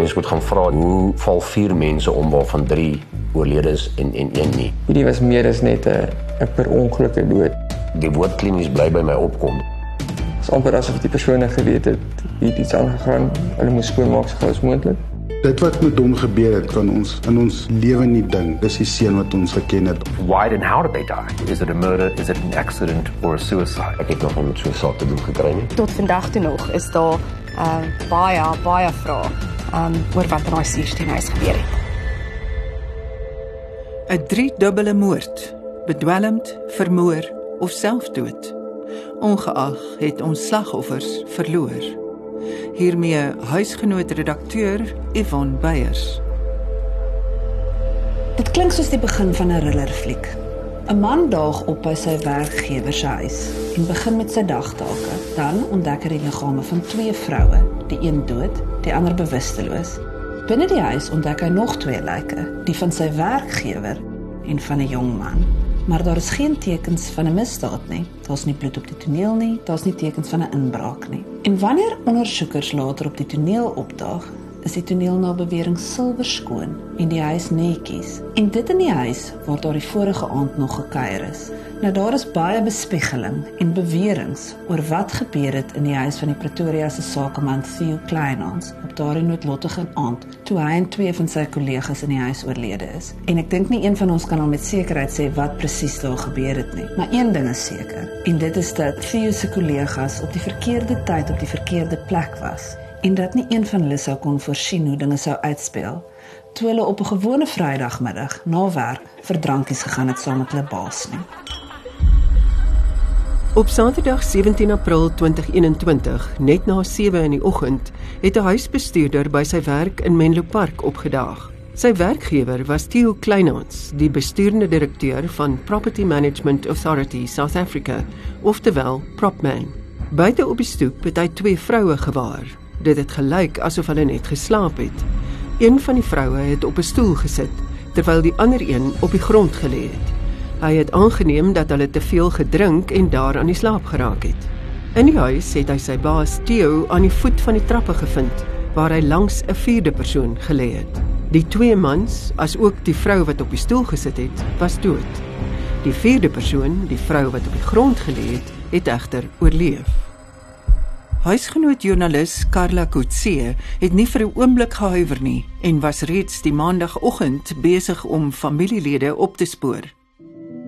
mens moet gaan vra hoe val vier mense om waarvan 3 oorlede is en en een nie. Hierdie was meer as net 'n 'n per ongelukke dood. Die woord klinies bly by my opkom. Dit is amper asof die persone geweet het hier iets aangegaan. Hulle moes skoonmaak so gou as moontlik. Dit wat met hom gebeur het kan ons in ons lewe nie dink. Dis die seun wat ons geken het. Why and how did they die? Is it a murder? Is it an accident or a suicide? Ek het nog nie so 'n saak te doen gekry nie. Tot vandag toe nog is daar uh, baie baie vrae um, oor wat in daai suursteenhuis gebeur het. 'n Driedubbele moord, bedwelmd, vermoor of selfdood. Ongeag het ons slagoffers verloor. Hiermee huisgenoot redakteur Yvonne Beyers. Dit klink soos die begin van 'n thriller fliek. 'n Man daag op by sy werkgewer se huis en begin met sy dagtake. Dan ontdek hy die liggame van twee vroue, die een dood, die ander bewusteloos. Binne die huis ontdek hy nog twee lyke, die van sy werkgewer en van 'n jong man. Maar daar is geen tekens van 'n misdaad nie. Daar's nie bloed op die toneel nie, daar's nie tekens van 'n inbraak nie. En wanneer ondersoekers later op die toneel opdaag, is die toneel na bewering silwer skoon en die huis netjies. En dit in die huis waar daar die vorige aand nog gekuier is. Nou daar is baie bespiegeling en beweringe oor wat gebeur het in die huis van die Pretoria se sakeman Theo Kleinhans op daardie noodlottige aand toe hy en twee van sy kollegas in die huis oorlede is. En ek dink nie een van ons kan al met sekerheid sê wat presies daar gebeur het nie, maar een ding is seker en dit is dat Theo se kollegas op die verkeerde tyd op die verkeerde plek was en dat nie een van hulle sou kon voorsien hoe dinge sou uitspeel toe hulle op 'n gewone Vrydagmiddag na werk vir drankies gegaan het saam met hulle baas nie. Op Saterdag 17 April 2021, net na 7 in die oggend, het 'n huisbestuurder by sy werk in Menlo Park opgedaag. Sy werkgewer was Theo Kleinhans, die besturende direkteur van Property Management Authority South Africa, oftewel Propman. Buite op die stoep het hy twee vroue gewaar. Dit het gelyk asof hulle net geslaap het. Een van die vroue het op 'n stoel gesit terwyl die ander een op die grond gelê het. Hy het aangeneem dat hulle te veel gedrink en daar aan die slaap geraak het. In die huis het hy sy baas Theo aan die voet van die trappe gevind waar hy langs 'n vierde persoon gelê het. Die twee mans, as ook die vrou wat op die stoel gesit het, was dood. Die vierde persoon, die vrou wat op die grond gelê het, het egter oorleef. Huisgenoot joernalis Karla Kutse het nie vir 'n oomblik gehuiwer nie en was reeds die maandagooggend besig om familielede op te spoor.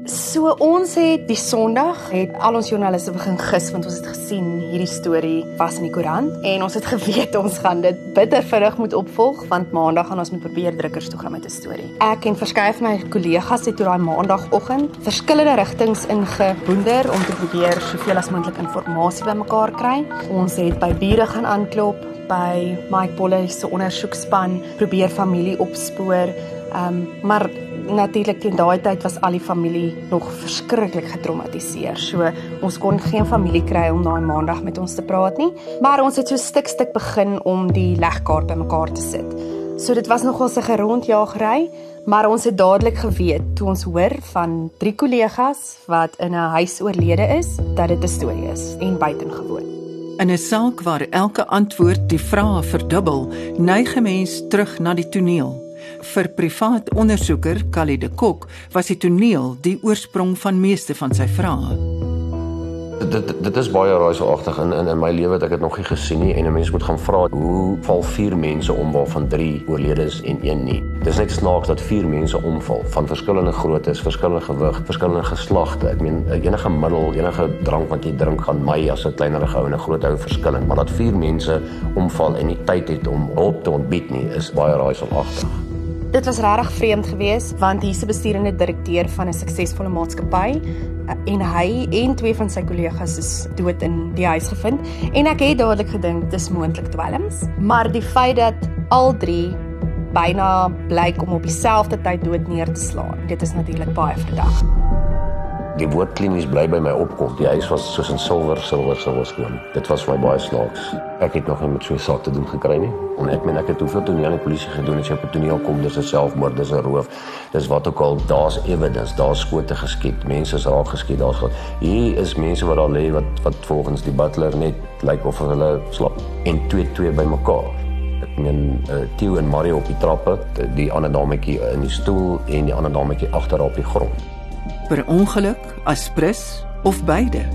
So ons het die Sondag het al ons joernaliste begin gis want ons het gesien hierdie storie was in die koerant en ons het geweet ons gaan dit bitter vinnig moet opvolg want Maandag gaan ons moet probeer drukkers toe gaan met 'n storie. Ek en verskeie van my kollegas het toe daai Maandagoggend verskillende rigtings ingeboender om te probeer soveel as moontlik inligting bymekaar kry. Ons het by bure gaan aanklop by Mike Bolle se ondersoekspan probeer familie opspoor. Ehm um, maar natuurlik teen daai tyd was al die familie nog verskriklik getraumatiseer. So ons kon geen familie kry om daai maandag met ons te praat nie, maar ons het so stuk stuk begin om die legkaart bymekaar te sit. So dit was nogal 'n gerondjaagry, maar ons het dadelik geweet toe ons hoor van drie kollegas wat in 'n huis oorlede is, dat dit 'n storie is en buitengewoon. In 'n saak waar elke antwoord die vrae verdubbel, neig 'n mens terug na die toneel. Vir privaat ondersoeker Kali de Kok was die toneel die oorsprong van meeste van sy vrae. Dit dit is baie raaiselagtig in in in my lewe het ek dit nog nie gesien nie en 'n mens moet gaan vra hoe val vier mense om waarvan 3 oorlede is en een nie. Dis net snaaks dat vier mense omval van verskillende groottes, verskillende gewig, verskillende geslagte. Ek meen enige middel, enige drank wat jy drink gaan my as 'n kleiner ou en 'n groot ou verskillend, maar dat vier mense omval en nie tyd het om hulp te ontbied nie, is baie raaiselagtig. Dit was regtig vreemd geweest want hier's 'n besturende direkteur van 'n suksesvolle maatskappy en hy en twee van sy kollegas is dood in die huis gevind en ek het dadelik gedink dis moontlik dwelms maar die feit dat al drie byna blyk om op dieselfde tyd dood neer te slaan dit is natuurlik baie verdag Die woord klinies bly by my opkom. Die huis was soos in silwer, silwer, silwer skoon. Dit was vir my baie snaaks. Ek het nog nie met so 'n saak te doen gekry nie. En ek meen ek het hoeveel toneel en polisie gedoen as jy op 'n toneel kom, dis 'n selfmoord, dis 'n roof. Dis wat ook al, daar's evidence, daar's skote geskiet, mense is raak geskiet, daar's wat. Hier is mense wat daar lê wat wat volgens die butler net lyk like of hulle slaap en twee twee by mekaar. Ek meen uh, Theo en Mario op die trappe, die ander dametjie in die stoel en die ander dametjie agter op die grond. Per ongeluk, aspres of beide.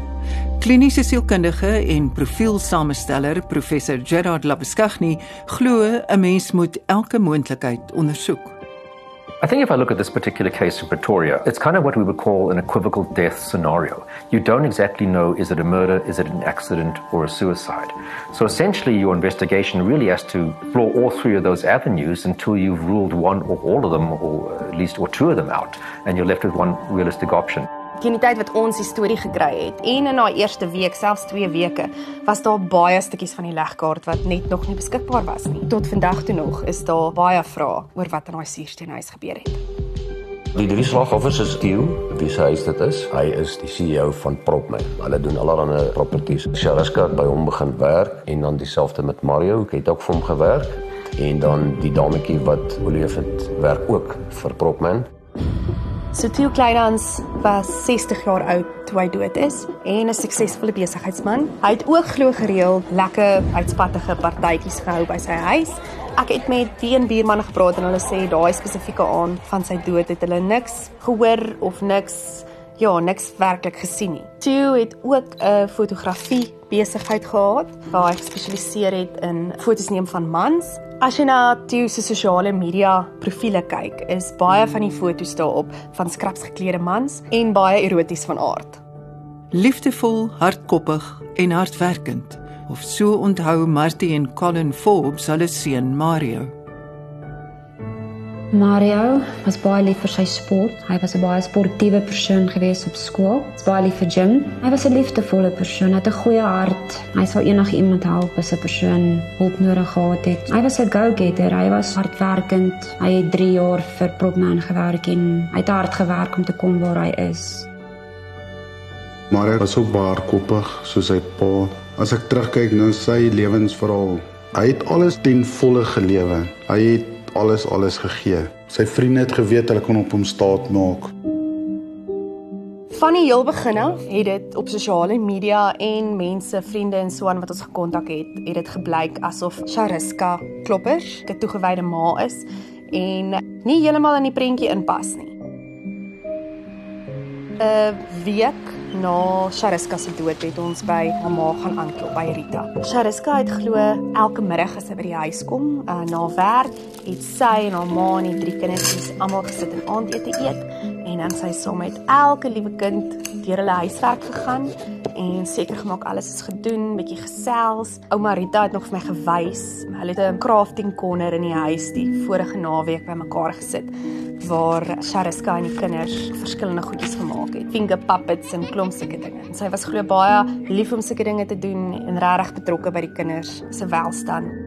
Kliniese sielkundige en profielsamensteller professor Gerard Labeskagni glo 'n mens moet elke moontlikheid ondersoek. I think if I look at this particular case in Pretoria, it's kind of what we would call an equivocal death scenario. You don't exactly know is it a murder, is it an accident, or a suicide. So essentially, your investigation really has to explore all three of those avenues until you've ruled one or all of them, or at least or two of them out, and you're left with one realistic option. teen die tyd wat ons die storie gekry het en in haar eerste week, selfs 2 weke, was daar baie stukkies van die legkaart wat net nog nie beskikbaar was nie. Tot vandag toe nog is daar baie vrae oor wat in daai suursteenhuis gebeur het. Die drie slagoffers is Theo, wie sy huis dit is. Hy is die CEO van Propman. Hulle doen allerlei properties. Shariska het by hom begin werk en dan dieselfde met Mario, ek het ook vir hom gewerk en dan die dametjie wat Olive het werk ook vir Propman. So Theo Kleinhans was 60 jaar oud toe hy dood is en 'n suksesvolle besigheidsman. Hy het ook glo gereeld lekker uitspattige partytjies gehou by sy huis. Ek het met die een buurman gepraat en hulle sê daai spesifieke aand van sy dood het hulle niks gehoor of niks ja, niks werklik gesien nie. Theo het ook 'n fotografie besigheid gehad waar hy gespesialiseer het in fotos neem van mans As jy na Theo se sosiale media profile kyk, is baie van die foto's daarop van skraps geklede mans en baie eroties van aard. Liefdevol, hardkoppig en hardwerkend. Of so onthou Martie en Colin Forbes hulle seun Mario. Mario was baie lief vir sy sport. Hy was 'n baie sportiewe persoon gewees op skool. Hy's baie lief vir gym. Hy was 'n liefdevolle persoon, het 'n goeie hart. Hy sou enigiemand help as 'n persoon hulp nodig gehad het. Hy was 'n go-getter. Hy was hardwerkend. Hy het 3 jaar vir Propman gewerk en hy het hard gewerk om te kom waar hy is. Mario was ook baie koppig soos sy pa. As ek terugkyk na sy lewensverhaal, hy het alles ten volle gelewe. Hy het alles alles gegee. Sy vriende het geweet hulle kon op hom staat maak. Van die heel begin af het dit op sosiale media en mense, vriende en so aan wat ons gekontak het, het dit gebleik asof Shariska Kloppers 'n toegewyde ma is en nie heeltemal in die prentjie inpas nie. 'n Week na Shariska se dood het ons by mamma gaan aanklop by Rita. Shariska het glo elke middag as sy by die huis kom, uh, na werk, het sy en haar ma en die drie kinders almal gesit en aandete eet en dan sy saam met elke liewe kind deur hulle huiswerk gegaan en seker gemaak alles is gedoen, bietjie gesels. Ouma Rita het nog vir my gewys. Hulle het 'n crafting corner in die huis die vorige naweek bymekaar gesit waar Shariska en die kinders verskillende goedjies gemaak het. Finger puppets en klomp sulke dinge. En sy was glo baie lief om sulke dinge te doen en regtig betrokke by die kinders se welstand.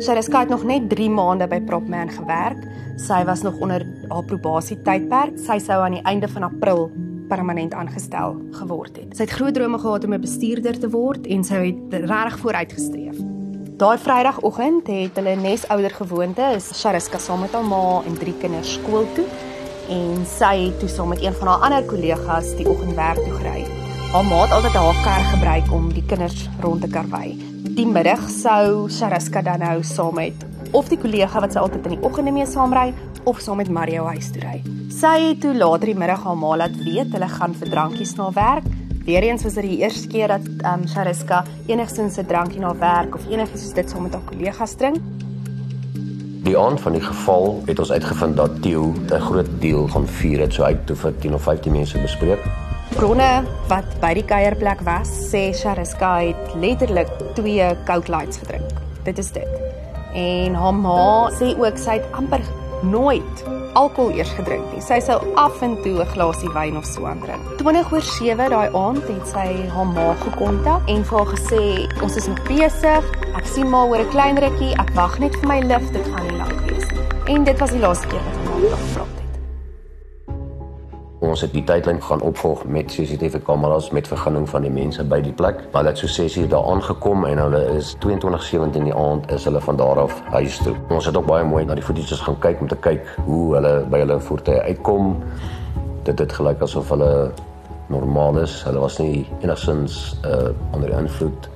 Shariska het nog net 3 maande by Propman gewerk. Sy was nog onder haar probasie tydperk. Sy sou aan die einde van April permanent aangestel geword het. Sy het groot drome gehad om 'n bestuurder te word en sy het regtig vooruitgestreef. Daai Vrydagoggend het hulle nesouder gewoonte, is Shariska saam met haar ma en drie kinders skool toe en sy het toe saam met een van haar ander kollegas die oggendwerk toe gery. Haar ma het altyd haar kar gebruik om die kinders rond te karwei. Die middag sou Shariska dan nou saam met of die kollega wat sy altyd in die oggende mee saamry of saam met Mario huis toe ry. Sy het toe later die middag haar ma laat weet hulle gaan vir drankies na werk. Weereens was dit die eerste keer dat ehm um, Shariska enigstens 'n drankie na werk of enigiets soos dit saam met haar kollegas drink. Die aand van die geval het ons uitgevind dat Theo 'n groot deel van vier het so uit toe vir 10 of 15 mense bespreek. Bronne wat by die kuierplek was, sê Shariska het letterlik twee Coke Lights gedrink. Dit is dit. En haar ma sê ook sy het amper nooit alkohol eers gedrink nie. Sy sou af en toe 'n glasie wyn of so aandrink. 20 oor 7 daai aand het sy haar ma gekontak en vir haar gesê ons is besig. Ek sien maar oor 'n klein rukkie. Ek wag net vir my lift. Dit gaan nie lank wees nie. En dit was die laaste keer wat haar ma gevra het. Ons het die tydlyn gaan opvolg met CCTV kameras met vergunning van die mense by die plek. Hulle het so 6 uur daar aangekom en hulle is 22:17 in die aand is hulle van daar af huis toe. Ons het ook baie mooi na die voetjies gaan kyk om te kyk hoe hulle by hulle voertuie uitkom. Dit het gelyk asof hulle normaal is. Hulle was nie enigsins uh onder die invloed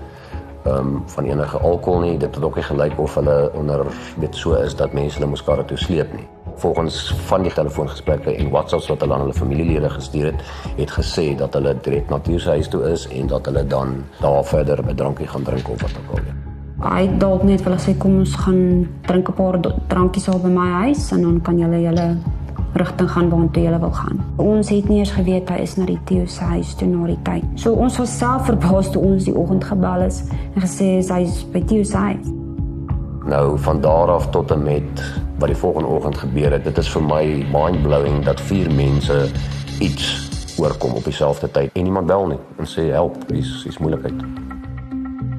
um, van enige alkohol nie. Dit het ook nie gelyk of hulle onder weet so is dat mense hulle moes karre toe sleep nie. Volgens van die telefoongesprekke en WhatsApps wat hulle aan hulle familielede gestuur het, het gesê dat hulle direk na die huis toe is en dat hulle dan daar verder 'n drankie gaan drink of wat ook al. Hy dalk net wil sê kom ons gaan drink 'n paar drankies al by my huis en dan kan julle julle rigting gaan waartoe jy wil gaan. Ons het nie eens geweet hy is na die Theo se huis toe na die tyd. So ons was self verbaas toe ons die oggend gebel is en gesê is hy is by Theo se huis. Nou van daar af tot en met wat die volgende oggend gebeur het, dit is vir my mind-blowing dat vier mense iets oorkom op dieselfde tyd en niemand bel nie en sê help, dis is moeilikheid.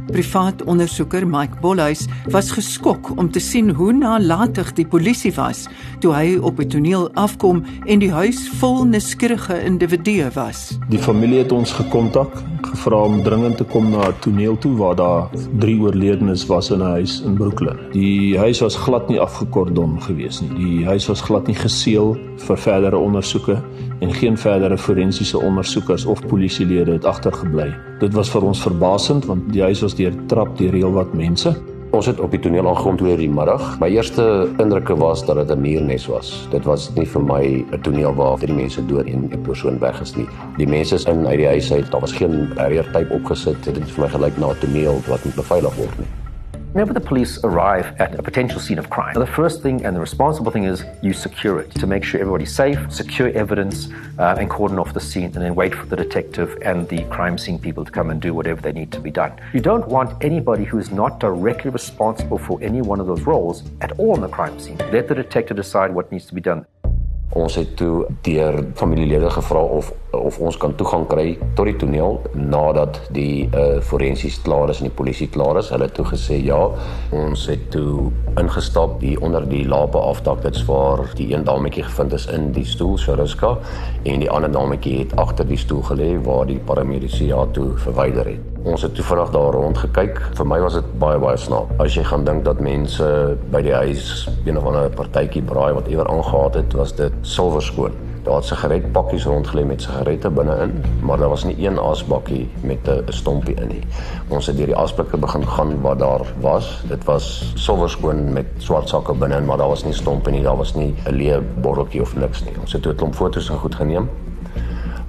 Privaat ondersoeker Mike Bolhuis was geskok om te sien hoe nalatig die polisie was toe hy op die toneel afkom en die huis vol nuuskierige individue was. Die familie het ons gekontak, gevra om dringend te kom na 'n toneel toe waar daar drie oorledenes was in 'n huis in Brooklyn. Die huis was glad nie afgekordon gewees nie. Die huis was glad nie geseël vir verdere ondersoeke en geen verdere forensiese ondersoekers of polisielede het agtergebly. Dit was vir ons verbasend want die huis was deurtrap deur heelwat mense. Ons het op die toneel aangekom toe in die middag. My eerste indrukke was dat dit 'n muurnes was. Dit was nie vir my 'n toneel waar drie mense dood en 'n persoon weg is nie. Die mense is in uit die huis uit. Daar was geen barriertype opgesit. Dit het vir my gelyk na 'n toneel wat nie beveilig word nie. Whenever the police arrive at a potential scene of crime, the first thing and the responsible thing is you secure it to make sure everybody's safe, secure evidence, uh, and cordon off the scene, and then wait for the detective and the crime scene people to come and do whatever they need to be done. You don't want anybody who is not directly responsible for any one of those roles at all in the crime scene. Let the detective decide what needs to be done. Ons het toe deur familielede gevra of of ons kan toegang kry tot die toneel nadat die uh, forensies klaar is en die polisie klaar is. Hulle het toe gesê ja. Ons het toe ingestap hier onder die lape afdak. Dit's waar die een dametjie gevind is in die stoel, Shariska, en die ander dametjie het agter die stoel gelê waar die paramedici ja toe verwyder het. Ons het toe vinnig daar rond gekyk. Vir my was dit baie baie snaaks. As jy gaan dink dat mense by die huis een of ander partytjie braai wat ewer aangehaat het, was dit silwer skoon. Daar het sigaretpakkies rondgelê met sigarette binne-in, maar daar was nie een asbakkie met 'n stompie in nie. Ons het deur die asblikke begin gaan wat daar was. Dit was silwer skoon met swart sakke binne-in, maar daar was nie stompie nie, daar was nie 'n leë botteltjie of niks nie. Ons het 'n klomp foto's en goed geneem.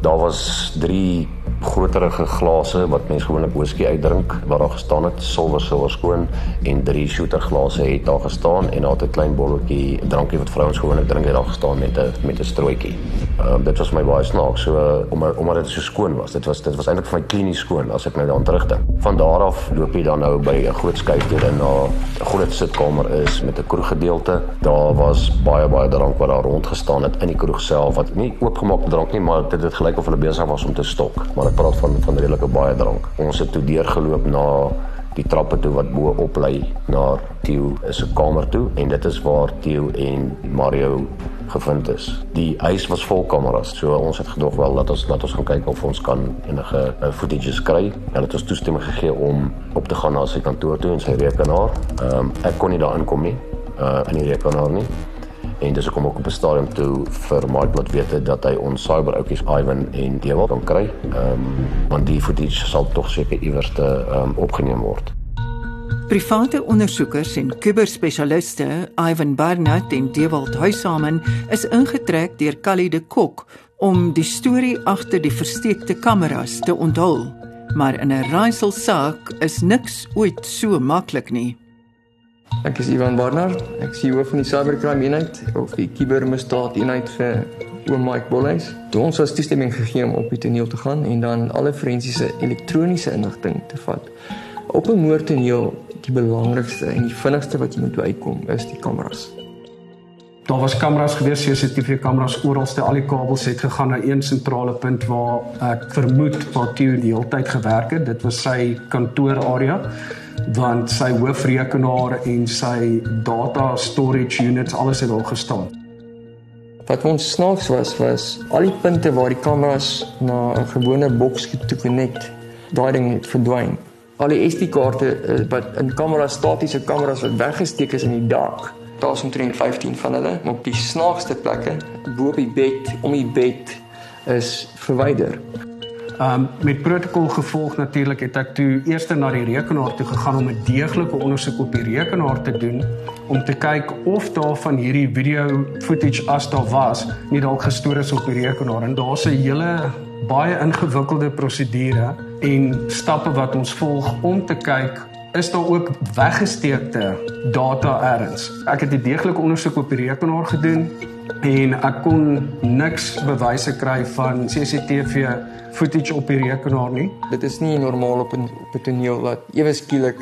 Daar was 3 groterige glase wat mense gewoonlik whisky uitdrink waar daar gestaan het silwer silwer skoon en drie shooter glase het daar gestaan en daar het 'n klein bolletjie drankie wat vrouens gewoonlik drink het daar gestaan met 'n met 'n strooitjie. Ehm um, dit was my baie snaaks so uh, omdat dit so skoon was. Dit was dit was eintlik vir my klinies skoon as ek nou daaraan terugdink. Van daar af loop jy dan nou by 'n groot skuifdeur en na 'n groot sitkamer is met 'n kroeggedeelte. Daar was baie baie drank wat daar rond gestaan het in die kroeg self wat nie oopgemaakte drank nie, maar dit het gelyk of hulle besig was om te stok. Maar ek praat van van redelike baie drank. Ons het toe deurgeloop na die trappe toe wat bo op lê na Theo se kamer toe en dit is waar Theo en Mario gevind is. Die huis was vol kameras. So ons het gedog wel dat ons dat ons gaan kyk of ons kan enige uh, footages kry. Hulle het ons toestemming gegee om op te gaan na sy kantoor toe en sy rekenaar. Ehm um, ek kon nie daar inkom nie. Uh in die rekenaar nie en dis hoekom ek op 'n stadium toe vir Mike laat weet dat hy ons cyber ouppies Ivan en Dewald kan kry. Ehm um, want die footage sal tog seker iewers te ehm um, opgeneem word. Private ondersoekers en kuberspesialiste Ivan Barnard en Dewald Huisamen is ingetrek deur Callie de Kok om die storie agter die versteekte kameras te onthul. Maar in 'n raaisel saak is niks ooit so maklik nie. Ek is Ivan Barnard. Ek is hoof van die Cybercrime Eenheid of die Kubermisdaad Eenheid vir oom Mike Bolhuis. Toe ons was toestemming gegee om op die toneel te gaan en dan alle forensiese elektroniese inligting te vat. Op 'n moordtoneel, die belangrikste en die vinnigste wat jy moet uitkom is die kameras. Daar was kameras gewees, CCTV kameras oralste, al die kabels het gegaan na een sentrale punt waar ek vermoed waar Theo die hele tyd gewerk het. Dit was sy kantoorarea want sy hoofrekenaar en sy data storage units alles het al gestaan. Wat ons snaaks was was al die punte waar die kameras na 'n gewone boks toe connect, daai ding het verdwyn. Al die SD-kaarte eh, wat in kameras statiese kameras wat weggesteek is in die dak. Daar's omtrent 15 van hulle, maar op die snaakste plekke, bo op die bed, om die bed is verwyder. Um met protokol gevolg natuurlik het ek toe eers na die rekenaar toe gegaan om 'n deeglike ondersoek op die rekenaar te doen om te kyk of daar van hierdie video footage as daar was nie dalk gestoor is op die rekenaar. En daar's 'n hele baie ingewikkelde prosedure en stappe wat ons volg om te kyk is daar ook weggesteekte data erns. Ek het 'n deeglike ondersoek op die rekenaar gedoen en ek kon niks bewyse kry van CCTV footage op die rekenaar nie. Dit is nie normaal op 'n op 'n toneel dat ewe skielik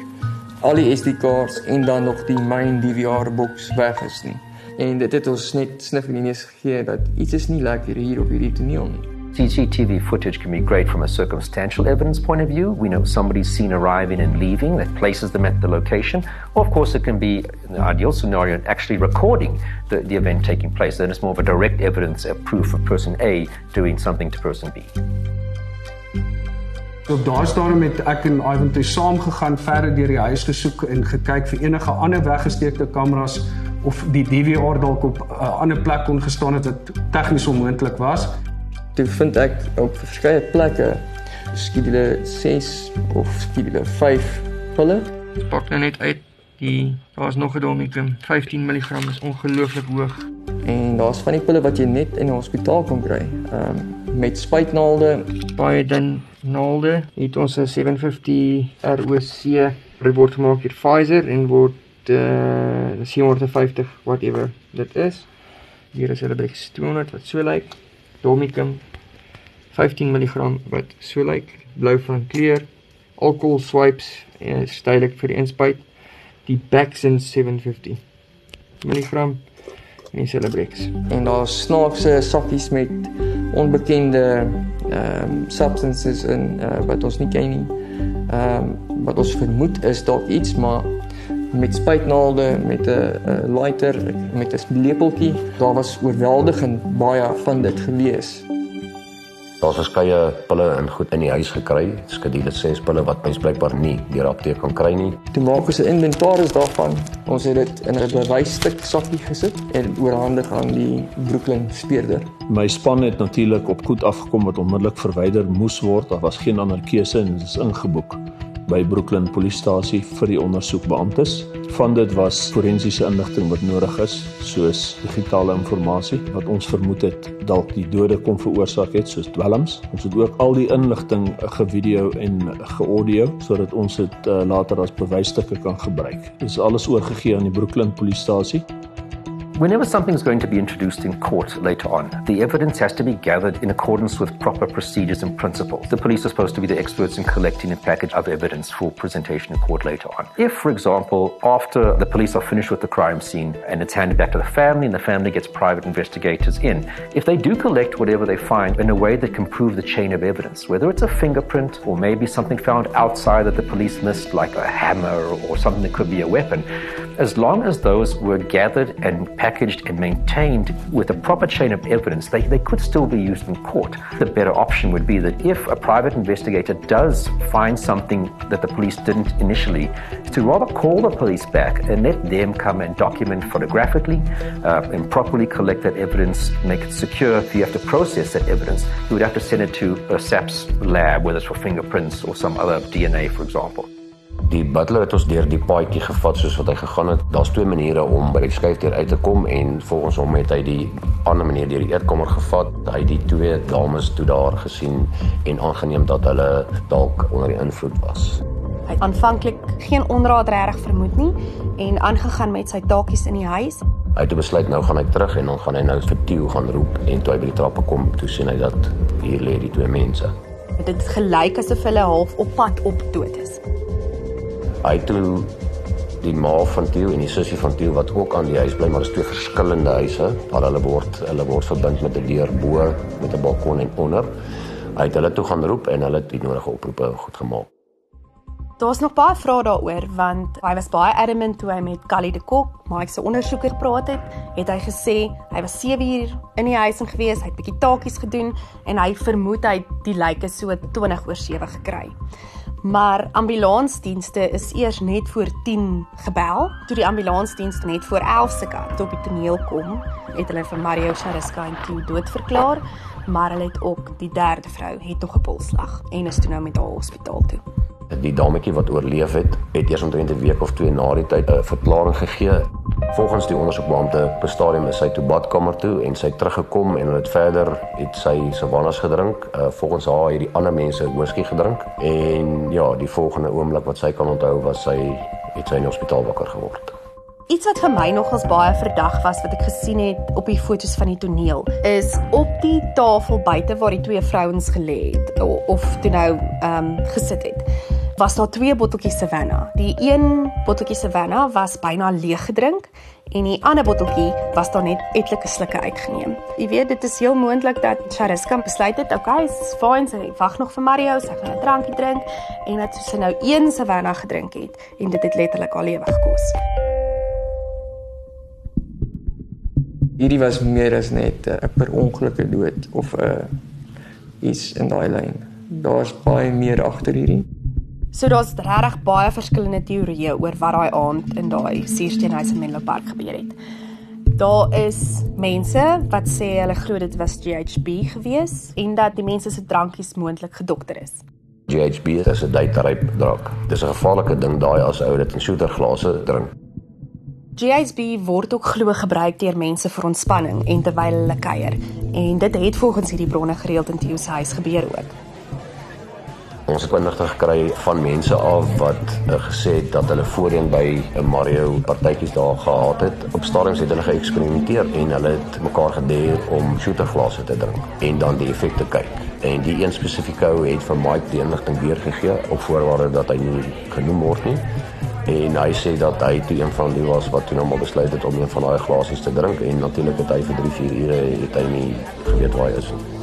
al die SD-kaarte en dan nog die main DVR box weg is nie. En dit het ons net sniffelinies gegee dat iets is nie lekker hier op hierdie toneel nie. CCTV footage can be great from a circumstantial evidence point of view. We know somebody's seen arriving and leaving that places them at the location. Or, of course, it can be, in the ideal scenario, actually recording the, the event taking place. Then it's more of a direct evidence, a proof of person A doing something to person B. Op daai stadium het ek en Ivan toe saam gegaan verder deur die huis gesoek en gekyk vir enige ander weggesteekte kameras of die DVR dalk op 'n uh, ander plek kon gestaan het wat tegnies onmoontlik was toe vind ek op verskeie plekke skedule 6 of skedule 5 pille. Pak nou net uit die daar's nog 'n domikum 15 mg is ongelooflik hoog. En daar's van die pille wat jy net in 'n hospitaal kan kry. Ehm um, met spuitnaalde, baie dun naalde. Het ons 'n 750 ROC report gemaak hier Pfizer en word uh 750 whatever dit is. Hier is hulle by 200 wat so lyk. Like. Domicum 15 mg wat so lyk, blou van kleur. Alcohol swipes is duidelik vir die inspuit. Die Baxen 750 mg en Celebrex. En daar snaakse sakkies met onbekende ehm um, substances in uh, wat ons nie ken nie. Ehm um, wat ons vermoed is dalk iets maar met spuitnaalde met 'n lighter met 'n lepeltjie daar was oorweldigend baie van dit gewees. Daar's verskeie pille in goed in die huis gekry. Skedule 6 pille wat mens blykbaar nie deur apteek kan kry nie. Toe maak ons 'n inventaris daarvan. Ons het dit in 'n bewysstuk sakkie gesit en oorhandig aan die Brooklyn speurder. My span het natuurlik op goed afgekom wat onmiddellik verwyder moes word. Daar was geen ander keuse en dit is ingeboek by Brooklyn Polisiestasie vir die ondersoekbeamptes. Van dit was forensiese inligting wat nodig is, soos digitale inligting wat ons vermoed het dalk die dode kon veroorsaak het, soos dwelms. Ons het ook al die inligting gevideo en geaudio sodat ons dit uh, later as bewysstukke kan gebruik. Dit is alles oorgegee aan die Brooklyn Polisiestasie Whenever something is going to be introduced in court later on, the evidence has to be gathered in accordance with proper procedures and principles. The police are supposed to be the experts in collecting a package of evidence for presentation in court later on. If, for example, after the police are finished with the crime scene and it's handed back to the family and the family gets private investigators in, if they do collect whatever they find in a way that can prove the chain of evidence, whether it's a fingerprint or maybe something found outside that the police missed, like a hammer or something that could be a weapon, as long as those were gathered and packaged and maintained with a proper chain of evidence, they, they could still be used in court. The better option would be that if a private investigator does find something that the police didn't initially, to rather call the police back and let them come and document photographically uh, and properly collect that evidence, make it secure. If you have to process that evidence, you would have to send it to a SAPS lab, whether it's for fingerprints or some other DNA, for example. Die butler het ons deur die paadjie gevat soos wat hy gegaan het. Daar's twee maniere om by die skuifdeur uit te kom en volgens hom het hy die ander manier deur die eetkamer gevat. Hy het die twee dames toe daar gesien en aangeneem dat hulle dalk onder die invloed was. Hy het aanvanklik geen onraad reg vermoed nie en aangegaan met sy taakies in die huis. Hy het besluit nou gaan hy terug en dan gaan hy nou vir Tieu gaan roep en toe hy by die trappe kom, toe sien hy dat hier lê die twee mense. Dit het gelyk asof hulle half op pad op dood is hy toe die ma van Theo en die sussie van Theo wat ook aan die huis bly maar is twee verskillende huise. Waar hulle word hulle word verbind met 'n deur bo met 'n balkon en onder. Hy het hulle toe gaan roep en hulle het die nodige oproepe goed gemaak. Daar's nog baie vrae daaroor want hy was baie adamant toe hy met Callie de Kok, Mike se ondersoeker praat het, het hy gesê hy was 7 uur in die huis en gewees, hy het bietjie taakies gedoen en hy vermoed hy die lyke so 20 oor 7 gekry. Maar ambulansdienste is eers net voor 10 gebel. Toe die ambulansdienste net voor 11 se kant op die toneel kom, het hulle vir Mario Chariska en toe dood verklaar, maar hulle het ook die derde vrou het nog 'n polslag en is toe nou met haar hospitaal toe. Die dametjie wat oorleef het, het eers omtrent 'n week of twee na die tyd 'n verklaring gegee. Volgens die ondersoekbeampte op 'n stadium is sy toe badkamer toe en sy teruggekom en hulle het verder het sy savannas gedrink. Uh, volgens haar het die ander mense whisky gedrink en ja, die volgende oomblik wat sy kan onthou was sy het sy in die hospitaal wakker geword. Iets wat vir my nogals baie verdag was wat ek gesien het op die foto's van die toneel is op die tafel buite waar die twee vrouens gelê het of toe nou ehm um, gesit het was daar twee botteltjies Savanna. Die een botteltjie Savanna was byna leeg gedrink en die ander botteltjie was daar net etlike slukke uitgeneem. Jy weet dit is heel moontlik dat Chariska besluit het, okay, is fyn, sy wag nog vir Mario, sy gaan 'n drankie drink en dat sy nou een Savanna gedrink het en dit het letterlik haar lewe gekos. Hierdie was meer as net 'n per ongelukke dood of 'n uh, iets in daai lyn. Daar's baie meer agter hierdie. So daar's regtig baie verskillende teorieë oor wat daai aand in daai Suursteenhuis in Menlo Park gebeur het. Daar is mense wat sê hulle glo dit was GHB gewees en dat die mense se drankies moontlik gedokter is. GHB is 'n daytime drank. Dis 'n gevaarlike ding daai as ou dit in shooterglase drink. GHB word ook glo gebruik deur mense vir ontspanning en terwyl hulle kuier en dit het volgens hierdie bronne gereeld in Theo se huis gebeur ook. Ons het inligting gekry van mense af wat uh, gesê het dat hulle voorheen by 'n Mario partytjies daar gehad het. Op stadiums het hulle geëksperimenteer en hulle het mekaar gedeer om shooterglase te drink en dan die effekte kyk. En die een spesifieke ou het vir Mike die inligting weergegee op voorwaarde dat hy nie genoem word nie. En hy sê dat hy toe een van die was wat toe nou maar besluit het om een van daai glasies te drink en natuurlik het hy vir 3-4 ure het hy nie geweet waar hy is nie.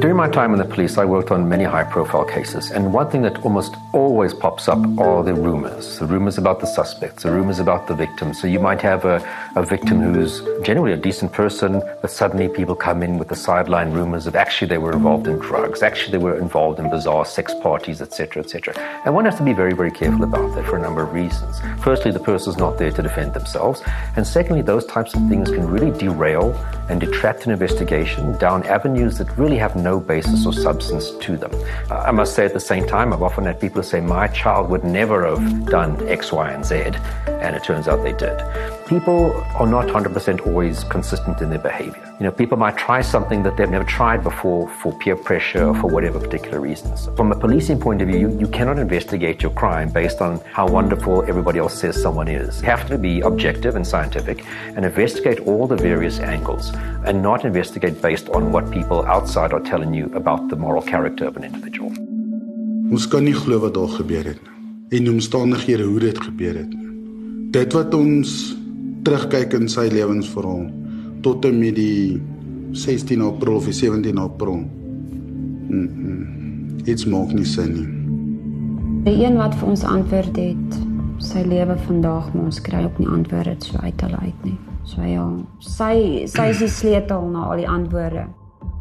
During my time in the police, I worked on many high profile cases, and one thing that almost always pops up are the rumors the rumors about the suspects, the rumors about the victims. So you might have a, a victim who's generally a decent person, but suddenly people come in with the sideline rumors of actually they were involved in drugs, actually they were involved in bizarre sex parties, etc., etc. And one has to be very, very careful about that for a number of reasons. Firstly, the person's not there to defend themselves, and secondly, those types of things can really derail and detract an investigation down avenues that really have no basis or substance to them. I must say at the same time, I've often had people say, My child would never have done X, Y, and Z, and it turns out they did. People are not 100% always consistent in their behavior. You know, people might try something that they've never tried before for peer pressure or for whatever particular reasons. From a policing point of view, you, you cannot investigate your crime based on how wonderful everybody else says someone is. You have to be objective and scientific and investigate all the various angles and not investigate based on what people outside are telling you about the moral character of an individual. Ons kan nie glo wat daar gebeur het nie en die omstandighede hoe dit gebeur het nie. Dit wat ons terugkyk in sy lewensverhaal tot en met die 16 April of 17 April. Mm -mm. Dit's maak nie sin nie. Die een wat vir ons antwoord het, sy lewe vandag, maar ons kry ook nie antwoorde so uit hulle uit nie. So ja, sy sy is die sleutel na al die antwoorde.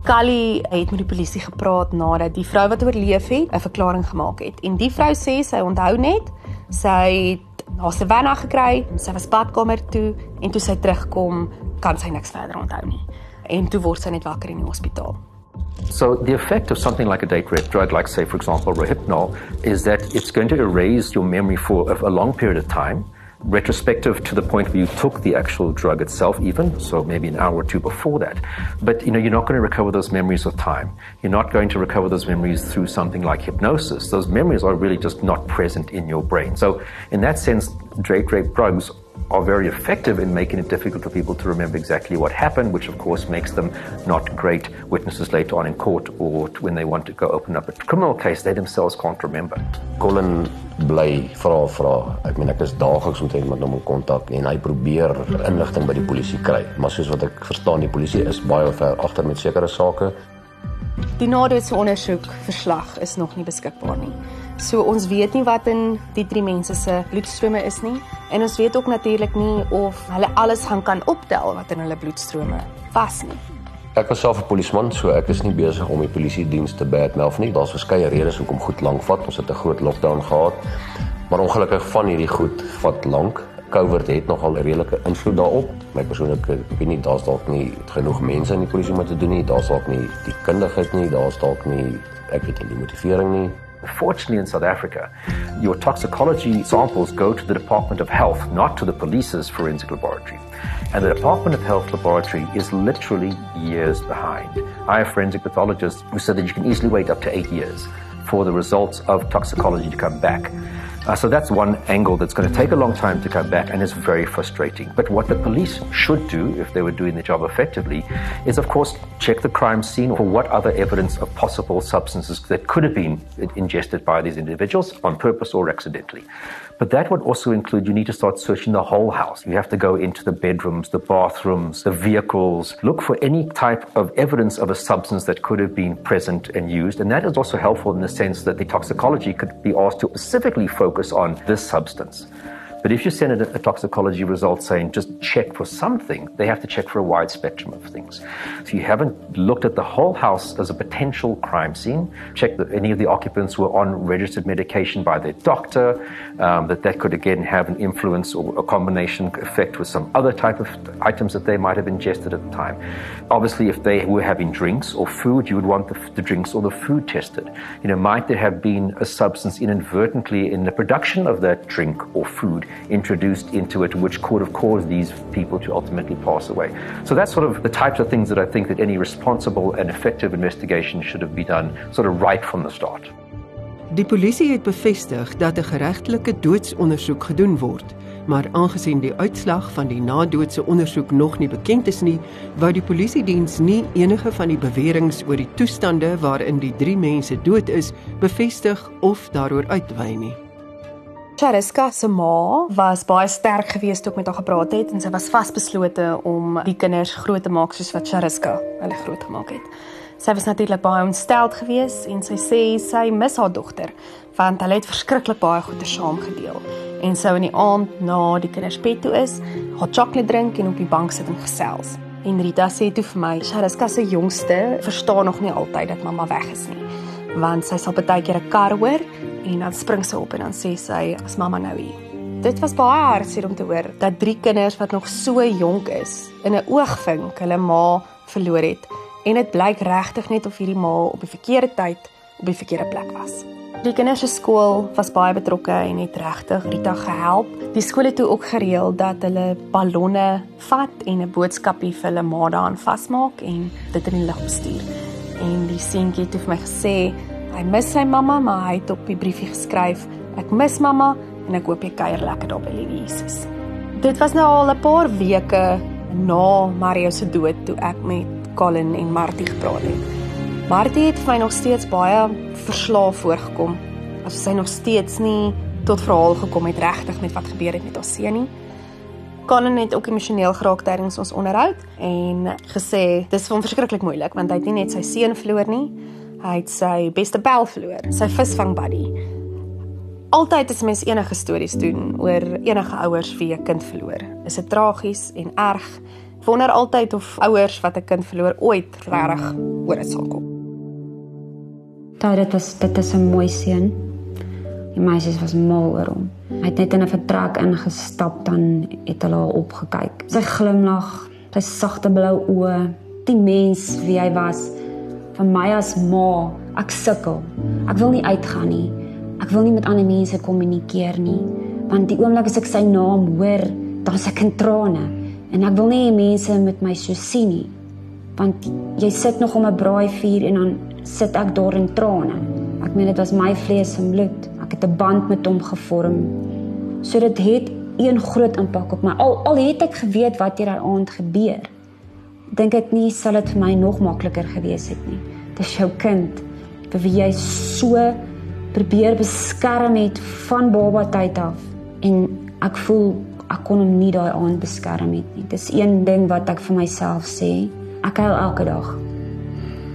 Kali het met die polisie gepraat nadat die vrou wat oorleef het 'n verklaring gemaak het. En die vrou sê sy onthou net sy het haar Savannah gekry, sy was badkamer toe en toe sy terugkom, kan sy niks verder onthou nie. En toe word sy net wakker in die hospitaal. So the effect of something like a date rape drug, like say for example Rohypnol, is that it's going to erase your memory for a long period of time. Retrospective to the point where you took the actual drug itself even so maybe an hour or two before that. But you know you're not going to recover those memories with time. You're not going to recover those memories through something like hypnosis. Those memories are really just not present in your brain. So in that sense rape drugs are very effective in making it difficult for people to remember exactly what happened, which of course makes them not great witnesses later on in court or when they want to go open up a criminal case, they themselves can't remember. Colin bly vra vra. Ek meen ek is daagliks met hom in kontak en hy probeer inligting by die polisie kry, maar soos wat ek verstaan, die polisie is baie ver agter met sekere sake. Die nadeelse ondersoek verslag is nog nie beskikbaar nie. So ons weet nie wat in die drie mense se bloedstrome is nie en ons weet ook natuurlik nie of hulle alles gaan kan optel wat in hulle bloedstrome was nie. Ek was self 'n polisieman, so ek is nie besig om die polisie diens te badmouth nie. Daar's verskeie redes hoekom goed lank vat. Ons het 'n groot lockdown gehad. Maar ongelukkig van hierdie goed vat lank. COVID het nogal 'n redelike invloed daarop. My persoonlike opinie, daar's dalk nie genoeg mense in die polisie om te doen nie. Daar's dalk nie die kundigheid nie, daar's dalk nie ek weet nie die motivering nie. Fortunately, in South Africa, your toxicology samples go to the Department of Health, not to the police's forensic laboratory. And the Department of Health laboratory is literally years behind. I have forensic pathologists who said that you can easily wait up to eight years for the results of toxicology to come back. Uh, so that's one angle that's going to take a long time to come back and is very frustrating. But what the police should do, if they were doing the job effectively, is of course check the crime scene for what other evidence of possible substances that could have been ingested by these individuals on purpose or accidentally. But that would also include you need to start searching the whole house. You have to go into the bedrooms, the bathrooms, the vehicles, look for any type of evidence of a substance that could have been present and used. And that is also helpful in the sense that the toxicology could be asked to specifically focus on this substance. But if you send a, a, toxicology result saying just check for something, they have to check for a wide spectrum of things. So you haven't looked at the whole house as a potential crime scene, check that any of the occupants were on registered medication by their doctor, um, that that could again have an influence or a combination effect with some other type of items that they might have ingested at the time. Obviously, if they were having drinks or food, you would want the, the drinks or the food tested. You know, might there have been a substance inadvertently in the production of that drink or food introduced into it, which could have caused these people to ultimately pass away. So that's sort of the types of things that I think that any responsible and effective investigation should have been done sort of right from the start. Die polisie het bevestig dat 'n geregtelike doodsondersoek gedoen word, maar aangesien die uitslag van die nadoodse ondersoek nog nie bekend is nie, wou die polisie diens nie enige van die beweringe oor die toestande waarin die 3 mense dood is bevestig of daaroor uitwy nie. Chariska se ma was baie sterk geweest toe ek met haar gepraat het en sy was vasbeslote om die kinders groot te maak soos wat Chariska hulle groot gemaak het. Sy was natuurlik baie ontsteld geweest en sy sê sy mis haar dogter want hulle het verskriklik baie goeie saam gedeel. En sou in die aand na die kinders bed toe is, haar sjokolade drink en op die bank sit en gesels. En Rita sê toe vir my, Chariska se jongste verstaan nog nie altyd dat mamma weg is nie want sy sal baie keer 'n kar hoor en dan spring sy op en dan sê sy as mamma nou hier. Dit was baie hartseer om te hoor dat drie kinders wat nog so jonk is in 'n oogvink hulle ma verloor het en dit blyk regtig net of hierdie ma op die verkeerde tyd op die verkeerde plek was. Die kinders se skool was baie betrokke en het regtig Rita gehelp. Die skool het toe ook gereël dat hulle ballonne vat en 'n boodskapie vir hulle ma daaraan vasmaak en dit in die lug bestuur. En die seentjie het vir my gesê Hy mis sy mamma, maar hy het op die briefie geskryf: "Ek mis mamma en ek hoop jy kuier lekker daar by Liewe Jesus." Dit was nou al 'n paar weke na Mario se dood toe ek met Colin en Martie gepraat het. Martie het vir my nog steeds baie verslaaf voorgekom. Asof sy nog steeds nie tot verhaal gekom het regtig met wat gebeur het met haar seun nie. Colin het ook emosioneel geraak tydens ons onderhoud en gesê dis vir hom verskriklik moeilik want hy het nie net sy seun verloor nie, Hy het sy beste pel verloor, sy visvang buddy. Altyd as mens enige stories doen oor enige ouers wie 'n kind verloor, is dit tragies en erg. Wonder altyd of ouers wat 'n kind verloor ooit regtig oor dit sal kom. Daai dit was dit is 'n mooi seun. Die meisies was mal oor hom. Hy het net in 'n vertrek ingestap dan het hulle haar opgekyk. Sy glimlag, sy sagte blou oë, die mens wie hy was vir my as ma, ek sukkel. Ek wil nie uitgaan nie. Ek wil nie met ander mense kommunikeer nie, want die oomblik as ek sy naam hoor, dan se ek in trane en ek wil nie mense met my so sien nie. Want jy sit nog om 'n braaivuur en dan sit ek daar in trane. Ek meen dit was my vlees en bloed. Ek het 'n band met hom gevorm. So dit het een groot impak op my. Al al het ek geweet wat hier aand gebeur dink ek nie sal dit vir my nog makliker gewees het nie. Dis jou kind vir wie jy so probeer beskerm het van baba tyd af en ek voel ek kon hom nie daai aand beskerm het nie. Dis een ding wat ek vir myself sê. Ek huil elke dag.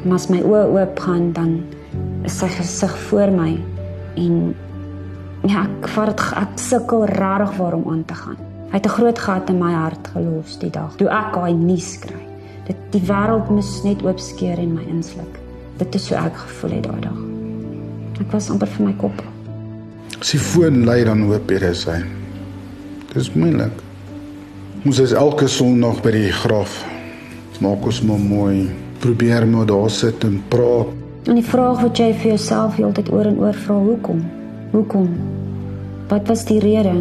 Maar as my oë oop gaan dan is sy gesig voor my en ja, ek vat dit ek sukkel rarig waarom aan te gaan. Hy het 'n groot gat in my hart gelos die dag toe ek daai nuus kry Dit die wêreld moes net oopskeer en my insluk. Dit is so ek gevoel het daai dag. Ek was amper vir my kop. Die foon lei dan hoop jy dis hy. Dis moeilik. Moes ons elke sonderdag by die graf maak ons maar mooi. Probeer maar daar sit en praat. En die vraag wat jy vir jouself heeltyd oor en oor vra, hoekom? Hoekom? Wat was die rede?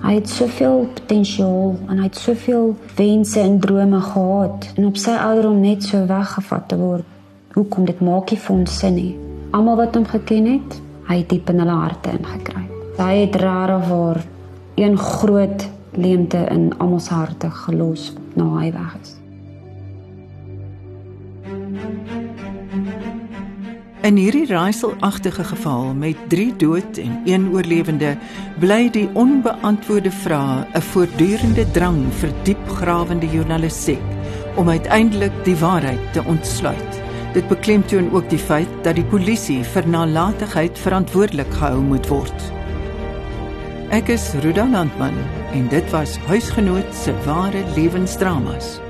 Hy het soveel potensiaal en hy het soveel wense en drome gehad en op sy ouderdom net so weggevat te word. Hoekom dit maak nie vir ons sin nie. Almal wat hom geken het, hy het diep in hulle harte ingekruip. Hy het rarig waar een groot leemte in almal se harte gelos na hy weg is. In hierdie raaiselagtige geval met 3 dood en 1 oorlewende, bly die onbeantwoorde vrae 'n voortdurende drang vir diepgrawende journalistiek om uiteindelik die waarheid te ontsluit. Dit beklemtoon ook die feit dat die polisie vir nalatigheid verantwoordelik gehou moet word. Ek is Rudolf Landman en dit was huisgenoot se ware lewensdramas.